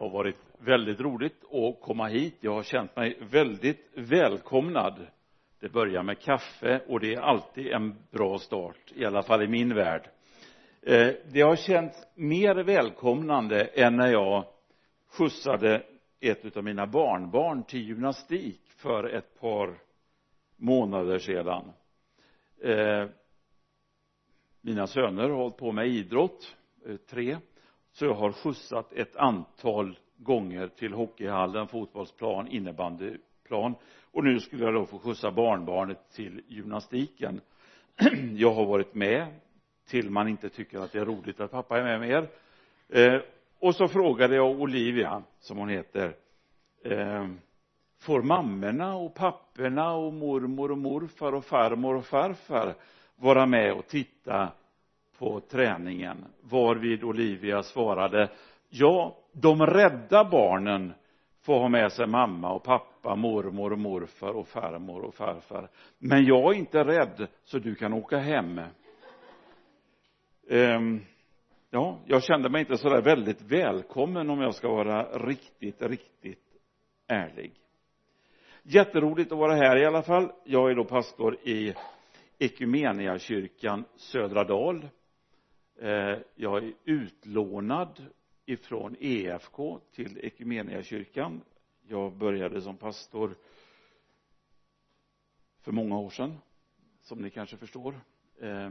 har varit väldigt roligt att komma hit. Jag har känt mig väldigt välkomnad. Det börjar med kaffe och det är alltid en bra start i alla fall i min värld. Eh, det har känts mer välkomnande än när jag skjutsade ett av mina barnbarn till gymnastik för ett par månader sedan. Eh, mina söner har hållit på med idrott eh, tre så jag har skjutsat ett antal gånger till hockeyhallen, fotbollsplan, innebandyplan. Och nu skulle jag då få skjutsa barnbarnet till gymnastiken. Jag har varit med till man inte tycker att det är roligt att pappa är med mer. Eh, och så frågade jag Olivia som hon heter eh, får mammorna och papporna och mormor och morfar och farmor och farfar vara med och titta på träningen varvid Olivia svarade ja de rädda barnen får ha med sig mamma och pappa, mormor och morfar och farmor och farfar. Men jag är inte rädd så du kan åka hem. Ehm, ja, jag kände mig inte sådär väldigt välkommen om jag ska vara riktigt, riktigt ärlig. Jätteroligt att vara här i alla fall. Jag är då pastor i Ekumeniakyrkan Södra Dal. Eh, jag är utlånad ifrån EFK till Equmeniakyrkan. jag började som pastor för många år sedan som ni kanske förstår eh,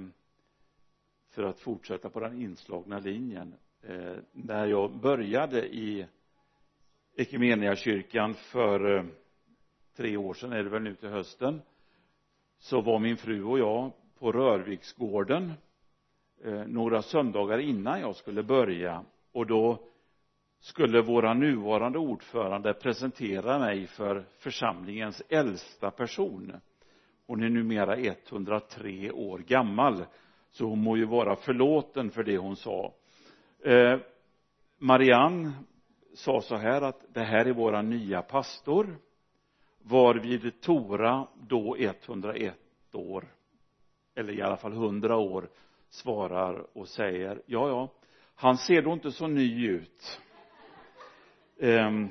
för att fortsätta på den inslagna linjen eh, när jag började i Equmeniakyrkan för eh, tre år sedan är det väl nu till hösten så var min fru och jag på Rörviksgården Eh, några söndagar innan jag skulle börja. Och då skulle våra nuvarande ordförande presentera mig för församlingens äldsta person. Hon är numera 103 år gammal så hon må ju vara förlåten för det hon sa. Eh, Marianne sa så här att det här är våra nya pastor varvid Tora då 101 år eller i alla fall 100 år svarar och säger ja, ja, han ser då inte så ny ut. Ehm,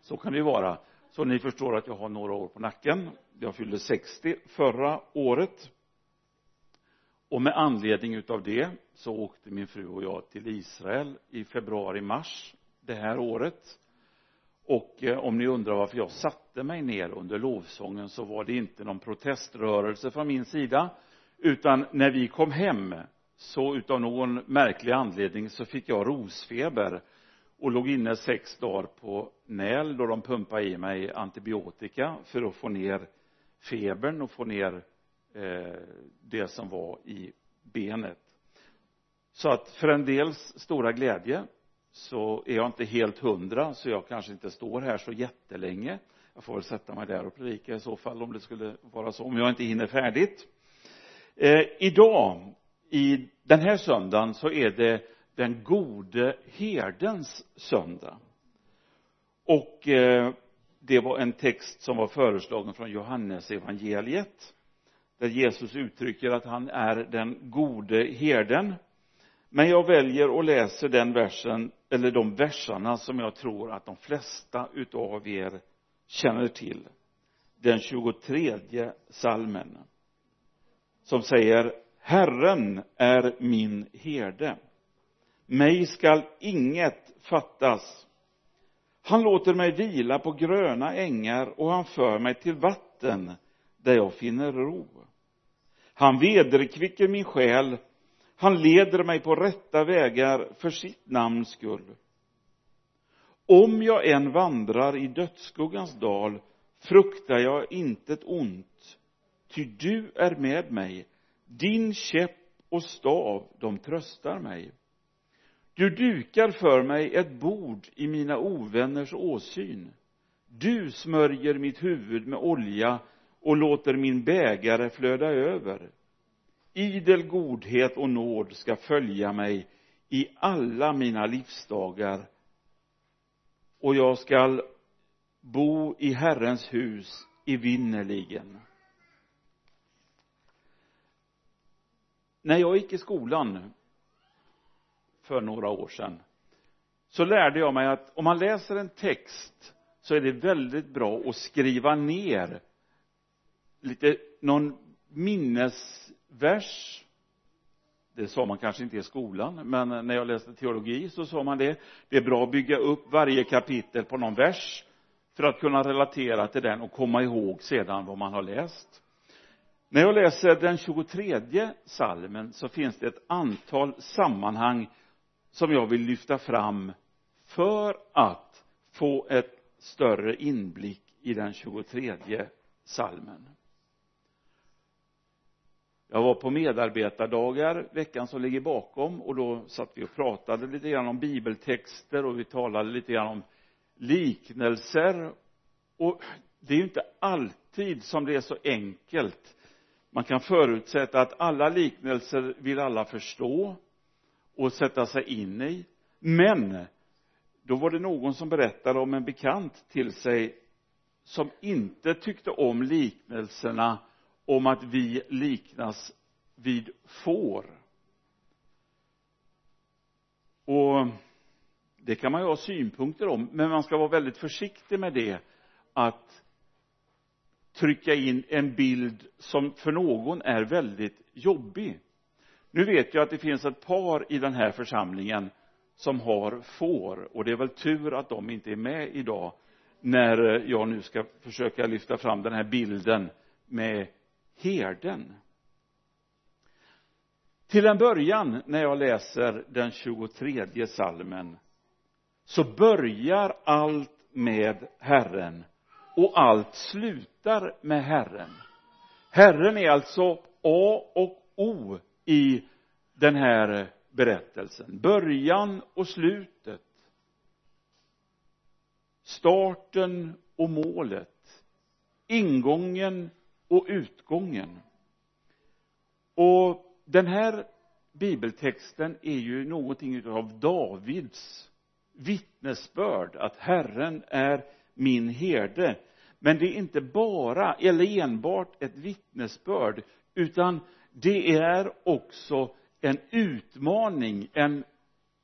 så kan det ju vara. Så ni förstår att jag har några år på nacken. Jag fyllde 60 förra året. Och med anledning utav det så åkte min fru och jag till Israel i februari mars det här året. Och eh, om ni undrar varför jag satte mig ner under lovsången så var det inte någon proteströrelse från min sida utan när vi kom hem så utav någon märklig anledning så fick jag rosfeber och låg inne sex dagar på NÄL då de pumpade i mig antibiotika för att få ner febern och få ner eh, det som var i benet. Så att för en dels stora glädje så är jag inte helt hundra så jag kanske inte står här så jättelänge. Jag får väl sätta mig där och predika i så fall om det skulle vara så. Om jag inte hinner färdigt eh, idag i den här söndagen så är det den gode herdens söndag. Och eh, det var en text som var föreslagen från Johannes evangeliet där Jesus uttrycker att han är den gode herden. Men jag väljer och läser den versen eller de versarna som jag tror att de flesta utav er känner till. Den 23 salmen som säger Herren är min herde. Mig skall inget fattas. Han låter mig vila på gröna ängar och han för mig till vatten där jag finner ro. Han vederkvicker min själ. Han leder mig på rätta vägar för sitt namns skull. Om jag än vandrar i dödsskuggans dal fruktar jag intet ont ty du är med mig. Din käpp och stav de tröstar mig. Du dukar för mig ett bord i mina ovänners åsyn. Du smörjer mitt huvud med olja och låter min bägare flöda över. Idel godhet och nåd ska följa mig i alla mina livsdagar. Och jag skall bo i Herrens hus evinnerligen när jag gick i skolan för några år sedan så lärde jag mig att om man läser en text så är det väldigt bra att skriva ner lite någon minnesvers. Det sa man kanske inte i skolan men när jag läste teologi så sa man det. Det är bra att bygga upp varje kapitel på någon vers för att kunna relatera till den och komma ihåg sedan vad man har läst när jag läser den 23 salmen så finns det ett antal sammanhang som jag vill lyfta fram för att få ett större inblick i den 23 salmen. Jag var på medarbetardagar veckan som ligger bakom och då satt vi och pratade lite grann om bibeltexter och vi talade lite grann om liknelser. Och det är ju inte alltid som det är så enkelt man kan förutsätta att alla liknelser vill alla förstå och sätta sig in i. Men då var det någon som berättade om en bekant till sig som inte tyckte om liknelserna om att vi liknas vid får. Och det kan man ju ha synpunkter om men man ska vara väldigt försiktig med det att trycka in en bild som för någon är väldigt jobbig. Nu vet jag att det finns ett par i den här församlingen som har får och det är väl tur att de inte är med idag när eh, jag nu ska försöka lyfta fram den här bilden med herden. Till en början när jag läser den 23 salmen så börjar allt med Herren och allt slutar med Herren. Herren är alltså A och O i den här berättelsen. Början och slutet. Starten och målet. Ingången och utgången. Och den här bibeltexten är ju någonting av Davids vittnesbörd att Herren är min herde men det är inte bara eller enbart ett vittnesbörd utan det är också en utmaning en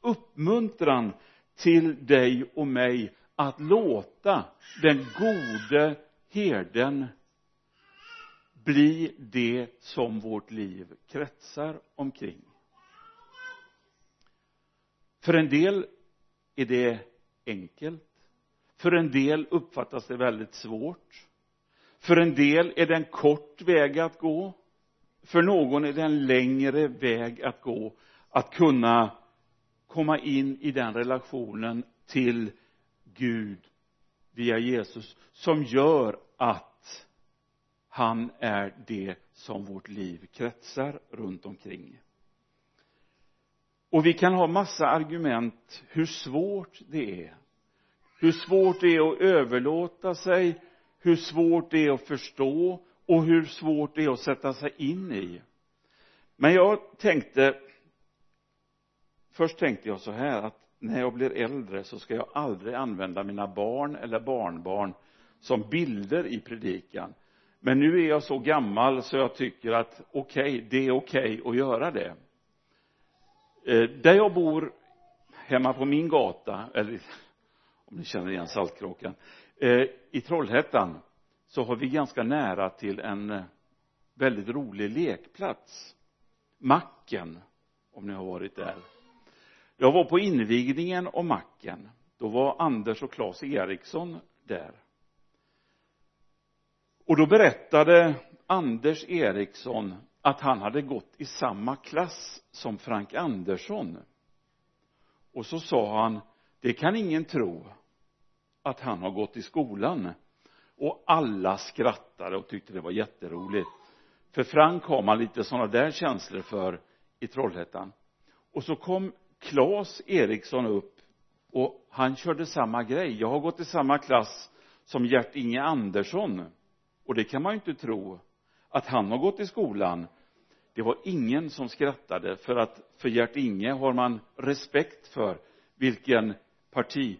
uppmuntran till dig och mig att låta den gode herden bli det som vårt liv kretsar omkring. För en del är det enkelt för en del uppfattas det väldigt svårt. För en del är det en kort väg att gå. För någon är det en längre väg att gå att kunna komma in i den relationen till Gud via Jesus som gör att han är det som vårt liv kretsar runt omkring. Och vi kan ha massa argument hur svårt det är hur svårt det är att överlåta sig hur svårt det är att förstå och hur svårt det är att sätta sig in i. Men jag tänkte först tänkte jag så här att när jag blir äldre så ska jag aldrig använda mina barn eller barnbarn som bilder i predikan. Men nu är jag så gammal så jag tycker att okej, okay, det är okej okay att göra det. Eh, där jag bor hemma på min gata eller om ni känner igen Saltkråkan. Eh, i Trollhättan så har vi ganska nära till en eh, väldigt rolig lekplats. Macken om ni har varit där. Jag var på invigningen av Macken. Då var Anders och Claes Eriksson där. Och då berättade Anders Eriksson att han hade gått i samma klass som Frank Andersson. Och så sa han det kan ingen tro att han har gått i skolan. Och alla skrattade och tyckte det var jätteroligt. För Frank har man lite sådana där känslor för i Trollhättan. Och så kom Claes Eriksson upp och han körde samma grej. Jag har gått i samma klass som Gert-Inge Andersson. Och det kan man ju inte tro att han har gått i skolan. Det var ingen som skrattade för att för Gert-Inge har man respekt för vilken parti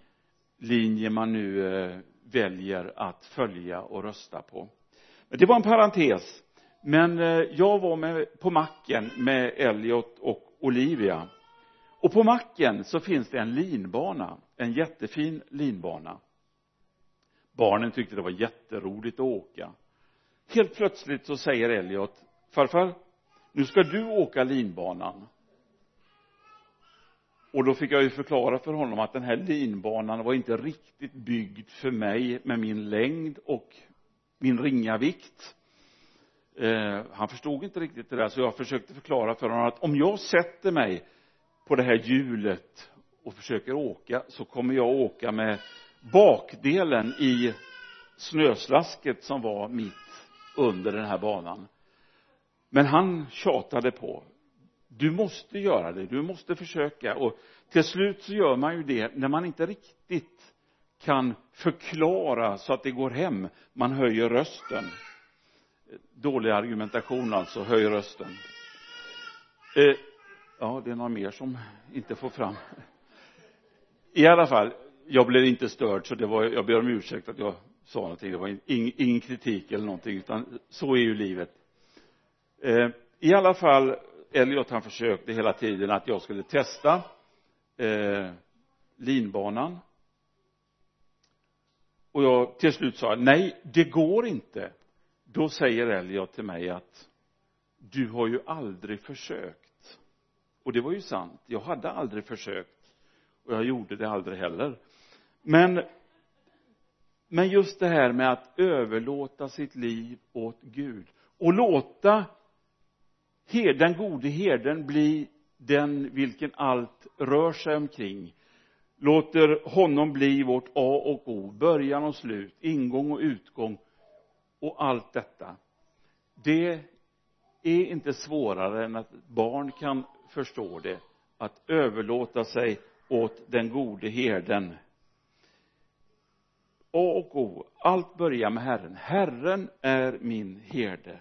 linje man nu eh, väljer att följa och rösta på. Men det var en parentes. Men eh, jag var med på macken med Elliot och Olivia. Och på macken så finns det en linbana en jättefin linbana. Barnen tyckte det var jätteroligt att åka. Helt plötsligt så säger Elliot farfar nu ska du åka linbanan och då fick jag ju förklara för honom att den här linbanan var inte riktigt byggd för mig med min längd och min ringa vikt. Eh, han förstod inte riktigt det där så jag försökte förklara för honom att om jag sätter mig på det här hjulet och försöker åka så kommer jag åka med bakdelen i snöslasket som var mitt under den här banan. Men han tjatade på du måste göra det, du måste försöka. Och till slut så gör man ju det när man inte riktigt kan förklara så att det går hem. Man höjer rösten. Dålig argumentation alltså, höj rösten. Eh, ja det är några mer som inte får fram. I alla fall jag blev inte störd så det var jag ber om ursäkt att jag sa någonting. Det var ing, ingen kritik eller någonting utan så är ju livet. Eh, i alla fall Elliot han försökte hela tiden att jag skulle testa eh, linbanan. Och jag till slut sa nej det går inte. Då säger Elliot till mig att du har ju aldrig försökt. Och det var ju sant. Jag hade aldrig försökt. Och jag gjorde det aldrig heller. Men men just det här med att överlåta sitt liv åt Gud och låta den gode herden blir den vilken allt rör sig omkring låter honom bli vårt A och O, början och slut, ingång och utgång och allt detta det är inte svårare än att barn kan förstå det att överlåta sig åt den gode herden A och O, allt börjar med Herren. Herren är min herde.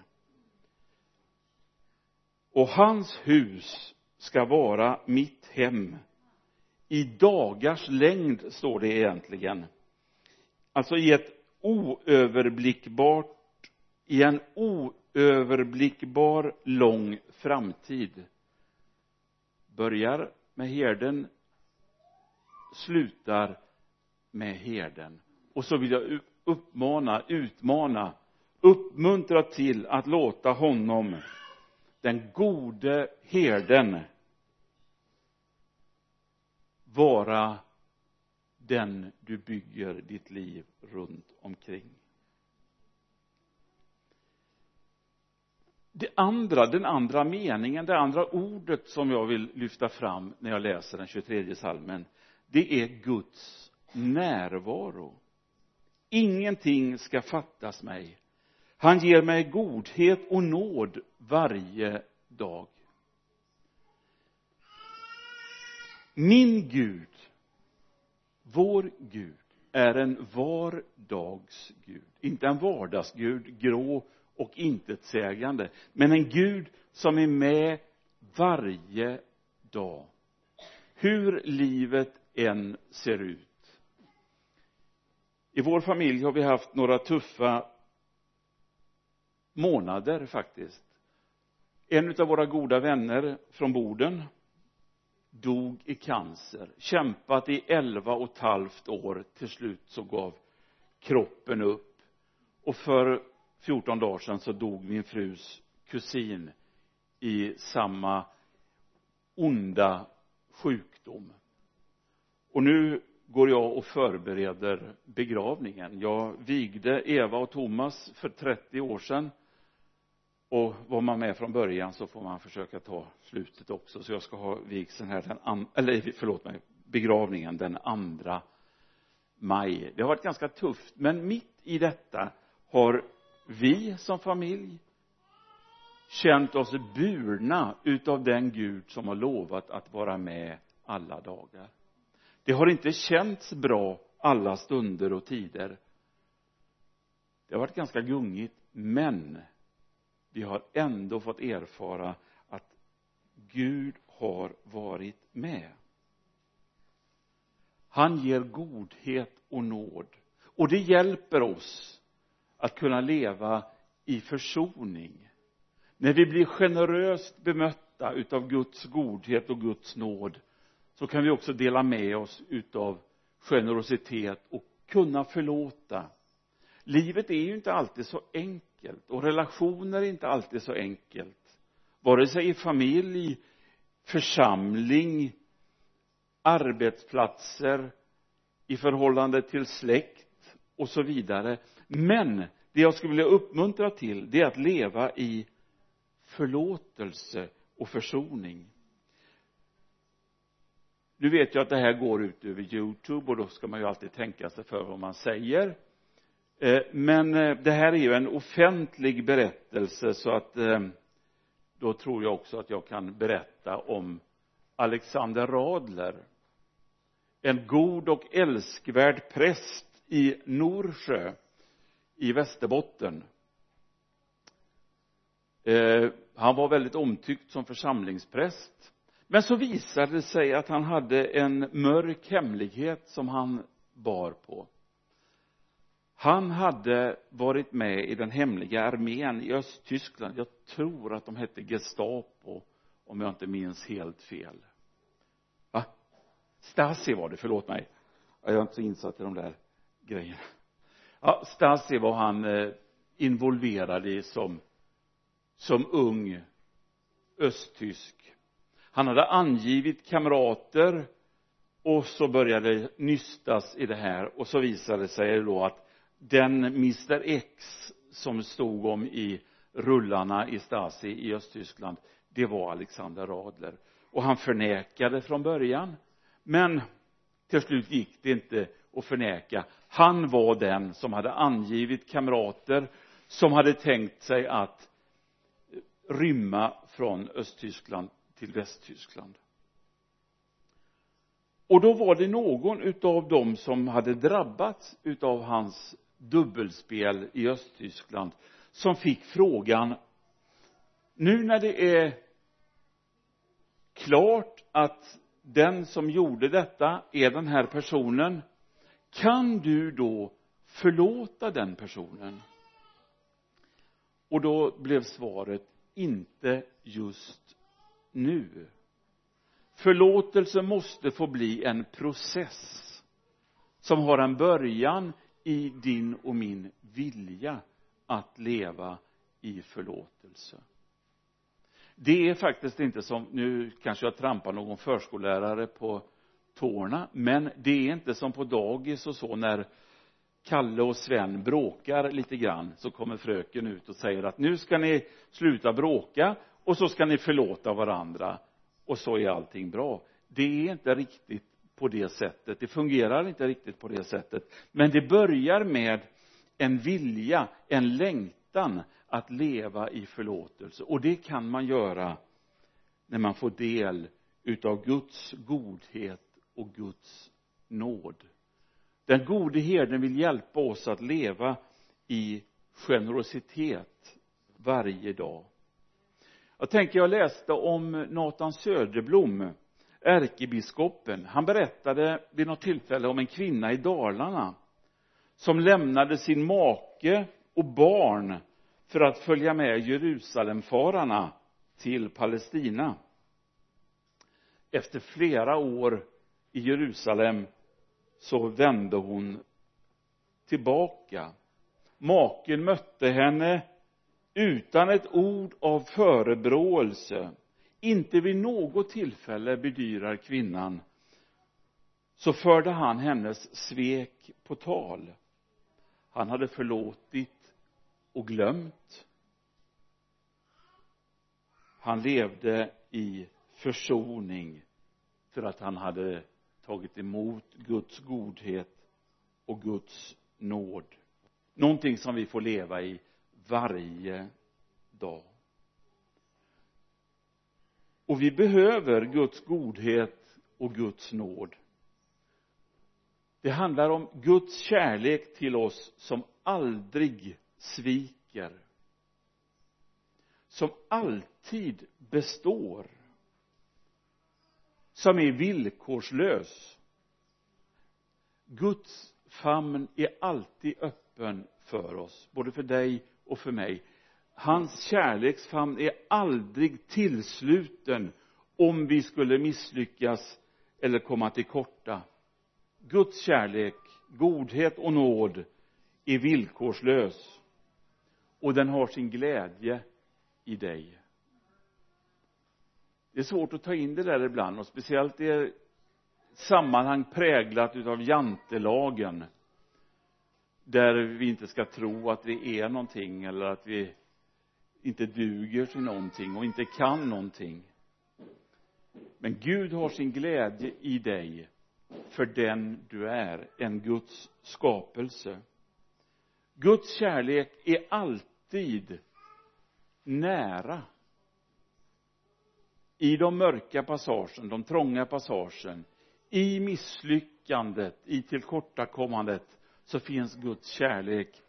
Och hans hus ska vara mitt hem. I dagars längd, står det egentligen. Alltså i ett oöverblickbart, i en oöverblickbar lång framtid. Börjar med herden, slutar med herden och så vill jag uppmana, utmana, uppmuntra till att låta honom, den gode herden, vara den du bygger ditt liv runt omkring. Det andra, den andra meningen, det andra ordet som jag vill lyfta fram när jag läser den 23 salmen, det är Guds närvaro ingenting ska fattas mig han ger mig godhet och nåd varje dag. Min Gud vår Gud är en vardagsgud. Inte en vardagsgud grå och intetsägande men en Gud som är med varje dag. Hur livet än ser ut. I vår familj har vi haft några tuffa månader faktiskt. En av våra goda vänner från Boden dog i cancer. Kämpat i elva och ett halvt år. Till slut så gav kroppen upp. Och för 14 dagar sedan så dog min frus kusin i samma onda sjukdom. Och nu går jag och förbereder begravningen. Jag vigde Eva och Thomas för 30 år sedan och var man med från början så får man försöka ta slutet också. Så jag ska ha vigseln här den an, eller förlåt mig begravningen den andra maj. Det har varit ganska tufft men mitt i detta har vi som familj känt oss burna utav den Gud som har lovat att vara med alla dagar. Det har inte känts bra alla stunder och tider. Det har varit ganska gungigt men vi har ändå fått erfara att Gud har varit med. Han ger godhet och nåd. Och det hjälper oss att kunna leva i försoning. När vi blir generöst bemötta utav Guds godhet och Guds nåd så kan vi också dela med oss utav generositet och kunna förlåta. Livet är ju inte alltid så enkelt och relationer är inte alltid så enkelt. Vare sig i familj församling arbetsplatser i förhållande till släkt och så vidare. Men det jag skulle vilja uppmuntra till det är att leva i förlåtelse och försoning. Nu vet jag att det här går ut över youtube och då ska man ju alltid tänka sig för vad man säger. Eh, men eh, det här är ju en offentlig berättelse så att eh, då tror jag också att jag kan berätta om Alexander Radler en god och älskvärd präst i Norsjö i Västerbotten. Han var väldigt omtyckt som församlingspräst men så visade det sig att han hade en mörk hemlighet som han bar på han hade varit med i den hemliga armén i Östtyskland. Jag tror att de hette Gestapo om jag inte minns helt fel. Va? Stasi var det, förlåt mig. Jag är inte så insatt i de där grejerna. Ja Stasi var han eh, involverad i som som ung östtysk. Han hade angivit kamrater och så började det nystas i det här och så visade det sig då att den Mr X som stod om i rullarna i Stasi i Östtyskland det var Alexander Radler och han förnekade från början men till slut gick det inte att förneka. Han var den som hade angivit kamrater som hade tänkt sig att rymma från Östtyskland till Västtyskland. Och då var det någon utav dem som hade drabbats utav hans dubbelspel i Östtyskland som fick frågan nu när det är klart att den som gjorde detta är den här personen kan du då förlåta den personen? Och då blev svaret inte just nu. Förlåtelse måste få bli en process som har en början i din och min vilja att leva i förlåtelse. Det är faktiskt inte som, nu kanske jag trampar någon förskollärare på tårna, men det är inte som på dagis och så när Kalle och Sven bråkar lite grann så kommer fröken ut och säger att nu ska ni sluta bråka och så ska ni förlåta varandra och så är allting bra. Det är inte riktigt på det sättet. Det fungerar inte riktigt på det sättet. Men det börjar med en vilja, en längtan att leva i förlåtelse. Och det kan man göra när man får del utav Guds godhet och Guds nåd. Den gode herden vill hjälpa oss att leva i generositet varje dag. Jag tänker jag läste om Nathan Söderblom ärkebiskopen han berättade vid något tillfälle om en kvinna i Dalarna som lämnade sin make och barn för att följa med Jerusalemfararna till Palestina. Efter flera år i Jerusalem så vände hon tillbaka. Maken mötte henne utan ett ord av förebråelse inte vid något tillfälle bedyrar kvinnan så förde han hennes svek på tal. Han hade förlåtit och glömt. Han levde i försoning för att han hade tagit emot Guds godhet och Guds nåd. Någonting som vi får leva i varje dag och vi behöver Guds godhet och Guds nåd. Det handlar om Guds kärlek till oss som aldrig sviker. Som alltid består. Som är villkorslös. Guds famn är alltid öppen för oss både för dig och för mig hans kärleksfamn är aldrig tillsluten om vi skulle misslyckas eller komma till korta. Guds kärlek, godhet och nåd är villkorslös och den har sin glädje i dig. Det är svårt att ta in det där ibland och speciellt i sammanhang präglat utav jantelagen där vi inte ska tro att vi är någonting eller att vi inte duger till någonting och inte kan någonting. Men Gud har sin glädje i dig för den du är, en Guds skapelse. Guds kärlek är alltid nära i de mörka passagen, de trånga passagen. I misslyckandet, i tillkortakommandet så finns Guds kärlek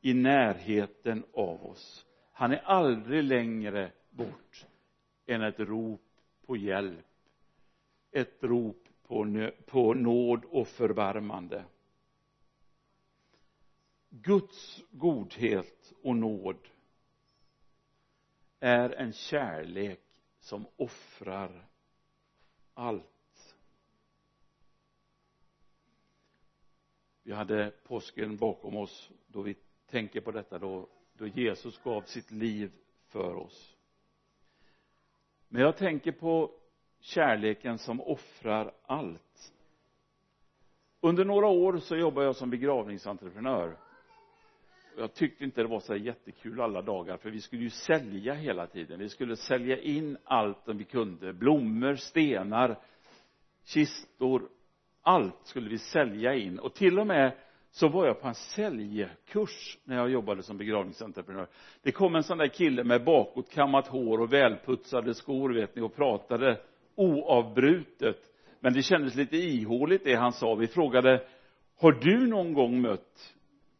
i närheten av oss han är aldrig längre bort än ett rop på hjälp ett rop på, på nåd och förbarmande. Guds godhet och nåd är en kärlek som offrar allt. Vi hade påsken bakom oss då vi tänker på detta då, då Jesus gav sitt liv för oss. Men jag tänker på kärleken som offrar allt. Under några år så jobbade jag som begravningsentreprenör. Jag tyckte inte det var så jättekul alla dagar för vi skulle ju sälja hela tiden. Vi skulle sälja in allt som vi kunde. Blommor, stenar kistor. Allt skulle vi sälja in. Och till och med så var jag på en säljkurs när jag jobbade som begravningsentreprenör. Det kom en sån där kille med bakåtkammat hår och välputsade skor vet ni och pratade oavbrutet. Men det kändes lite ihåligt det han sa. Vi frågade har du någon gång mött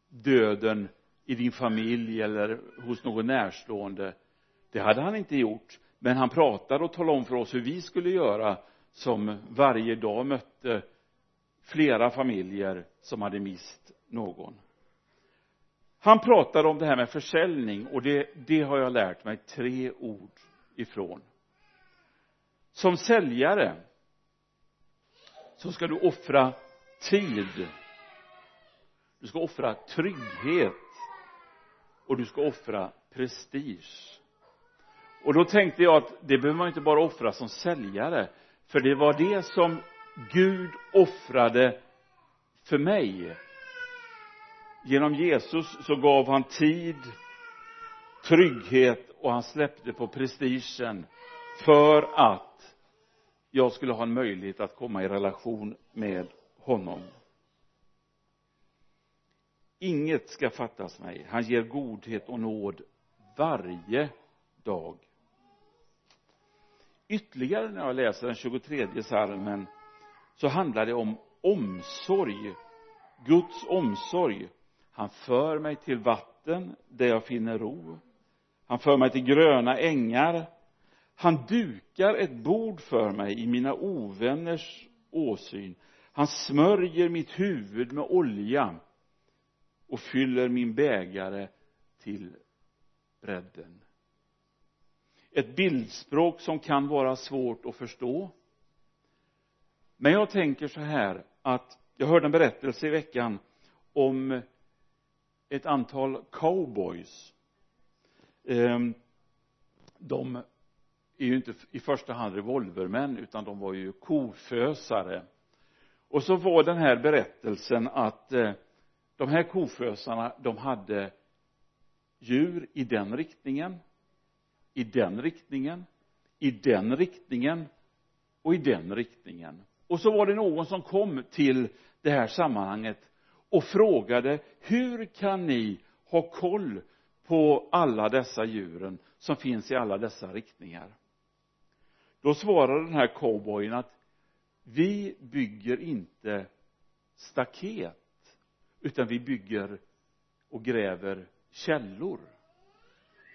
döden i din familj eller hos någon närstående? Det hade han inte gjort. Men han pratade och talade om för oss hur vi skulle göra som varje dag mötte flera familjer som hade mist någon. Han pratade om det här med försäljning och det, det har jag lärt mig tre ord ifrån. Som säljare så ska du offra tid. Du ska offra trygghet och du ska offra prestige. Och då tänkte jag att det behöver man inte bara offra som säljare för det var det som Gud offrade för mig. Genom Jesus så gav han tid trygghet och han släppte på prestigen för att jag skulle ha en möjlighet att komma i relation med honom. Inget ska fattas mig. Han ger godhet och nåd varje dag. Ytterligare när jag läser den 23 salmen så handlar det om omsorg Guds omsorg. Han för mig till vatten där jag finner ro. Han för mig till gröna ängar. Han dukar ett bord för mig i mina ovänners åsyn. Han smörjer mitt huvud med olja och fyller min bägare till bredden. Ett bildspråk som kan vara svårt att förstå men jag tänker så här att jag hörde en berättelse i veckan om ett antal cowboys. Ehm, de är ju inte i första hand revolvermän utan de var ju kofösare. Och så var den här berättelsen att eh, de här kofösarna de hade djur i den riktningen i den riktningen i den riktningen och i den riktningen och så var det någon som kom till det här sammanhanget och frågade hur kan ni ha koll på alla dessa djuren som finns i alla dessa riktningar? Då svarade den här cowboyen att vi bygger inte staket utan vi bygger och gräver källor.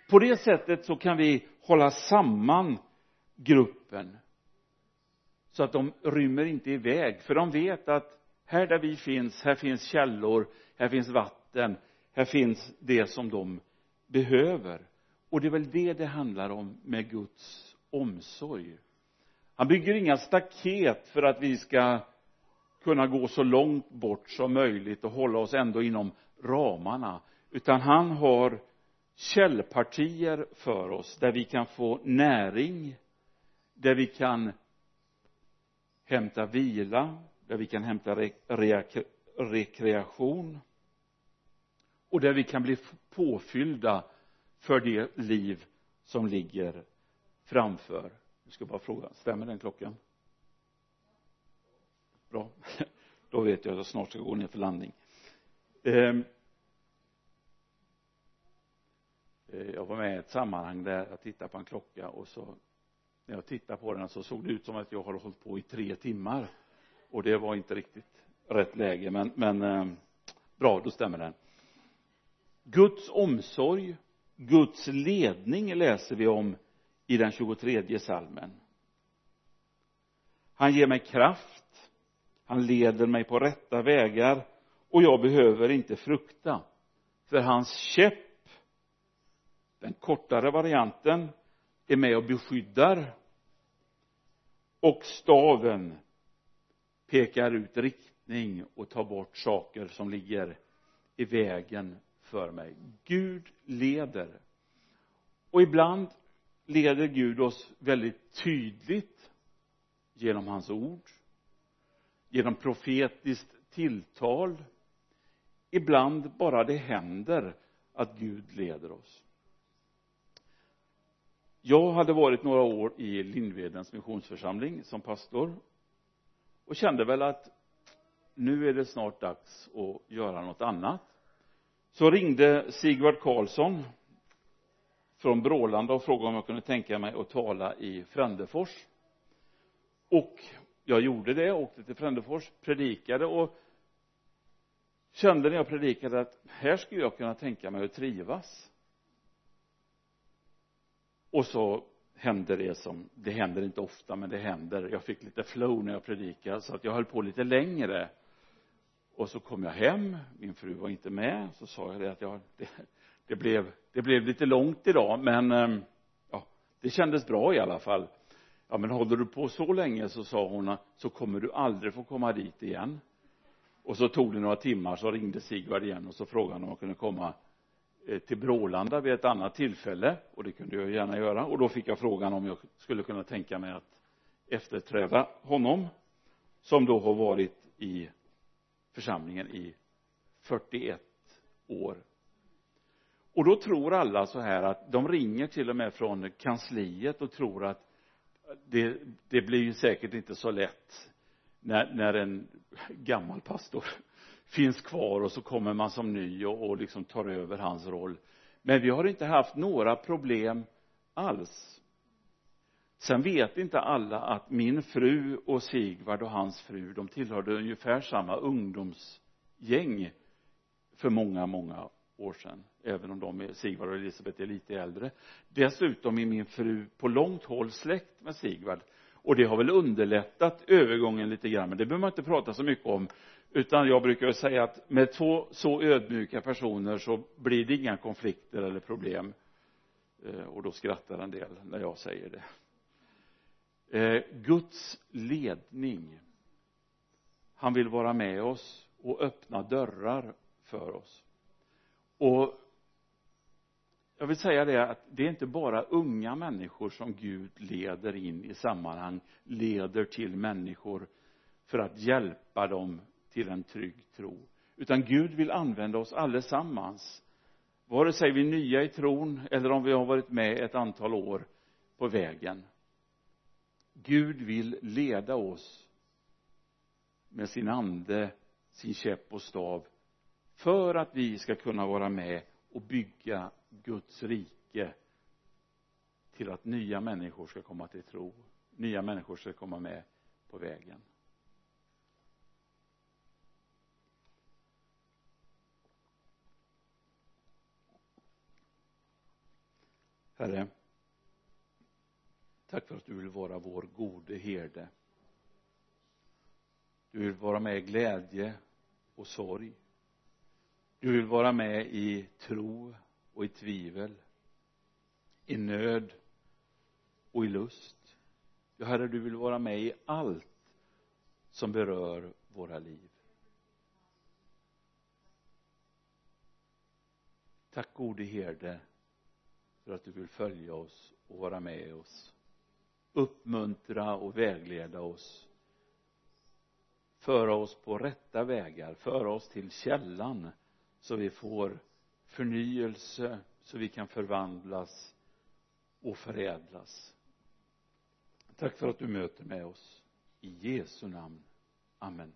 På det sättet så kan vi hålla samman gruppen så att de rymmer inte iväg för de vet att här där vi finns, här finns källor, här finns vatten, här finns det som de behöver. Och det är väl det det handlar om med Guds omsorg. Han bygger inga staket för att vi ska kunna gå så långt bort som möjligt och hålla oss ändå inom ramarna. Utan han har källpartier för oss där vi kan få näring där vi kan hämta vila där vi kan hämta re re rekreation och där vi kan bli påfyllda för det liv som ligger framför. Nu ska bara fråga, stämmer den klockan? Bra. Då vet jag att jag snart ska gå ner för landning. Ehm. Eh, jag var med i ett sammanhang där jag tittade på en klocka och så när jag tittade på den så såg det ut som att jag har hållit på i tre timmar. Och det var inte riktigt rätt läge men, men eh, bra, då stämmer den Guds omsorg Guds ledning läser vi om i den 23 salmen. Han ger mig kraft han leder mig på rätta vägar och jag behöver inte frukta. För hans käpp den kortare varianten är med och beskyddar. Och staven pekar ut riktning och tar bort saker som ligger i vägen för mig. Gud leder. Och ibland leder Gud oss väldigt tydligt genom hans ord genom profetiskt tilltal. Ibland bara det händer att Gud leder oss jag hade varit några år i Lindvedens missionsförsamling som pastor och kände väl att nu är det snart dags att göra något annat. Så ringde Sigvard Karlsson från Brålanda och frågade om jag kunde tänka mig att tala i Frändefors. Och jag gjorde det, åkte till Frändefors, predikade och kände när jag predikade att här skulle jag kunna tänka mig att trivas och så hände det som, det händer inte ofta men det händer, jag fick lite flow när jag predikade så att jag höll på lite längre. Och så kom jag hem, min fru var inte med, så sa jag det att jag, det, det blev, det blev lite långt idag men eh, ja, det kändes bra i alla fall. Ja men håller du på så länge så sa hon så kommer du aldrig få komma dit igen. Och så tog det några timmar så ringde Sigvard igen och så frågade han om jag kunde komma. Eh, till Brålanda vid ett annat tillfälle och det kunde jag gärna göra. Och då fick jag frågan om jag skulle kunna tänka mig att efterträda honom som då har varit i församlingen i 41 år. Och då tror alla så här att de ringer till och med från kansliet och tror att det, det blir ju säkert inte så lätt när, när en gammal pastor finns kvar och så kommer man som ny och, och liksom tar över hans roll. Men vi har inte haft några problem alls. Sen vet inte alla att min fru och Sigvard och hans fru de tillhörde ungefär samma ungdomsgäng för många, många år sedan även om de är, Sigvard och Elisabeth är lite äldre. Dessutom är min fru på långt håll släkt med Sigvard. Och det har väl underlättat övergången lite grann men det behöver man inte prata så mycket om utan jag brukar säga att med två så ödmjuka personer så blir det inga konflikter eller problem. Eh, och då skrattar en del när jag säger det. Eh, Guds ledning. Han vill vara med oss och öppna dörrar för oss. Och jag vill säga det att det är inte bara unga människor som Gud leder in i sammanhang leder till människor för att hjälpa dem till en trygg tro. Utan Gud vill använda oss allesammans vare sig vi är nya i tron eller om vi har varit med ett antal år på vägen. Gud vill leda oss med sin ande, sin käpp och stav för att vi ska kunna vara med och bygga Guds rike till att nya människor ska komma till tro nya människor ska komma med på vägen. Herre tack för att du vill vara vår gode herde. Du vill vara med i glädje och sorg. Du vill vara med i tro och i tvivel i nöd och i lust. Ja herre du vill vara med i allt som berör våra liv. Tack gode herde för att du vill följa oss och vara med oss. Uppmuntra och vägleda oss. Föra oss på rätta vägar. Föra oss till källan så vi får förnyelse så vi kan förvandlas och förädlas. Tack för att du möter med oss. I Jesu namn. Amen.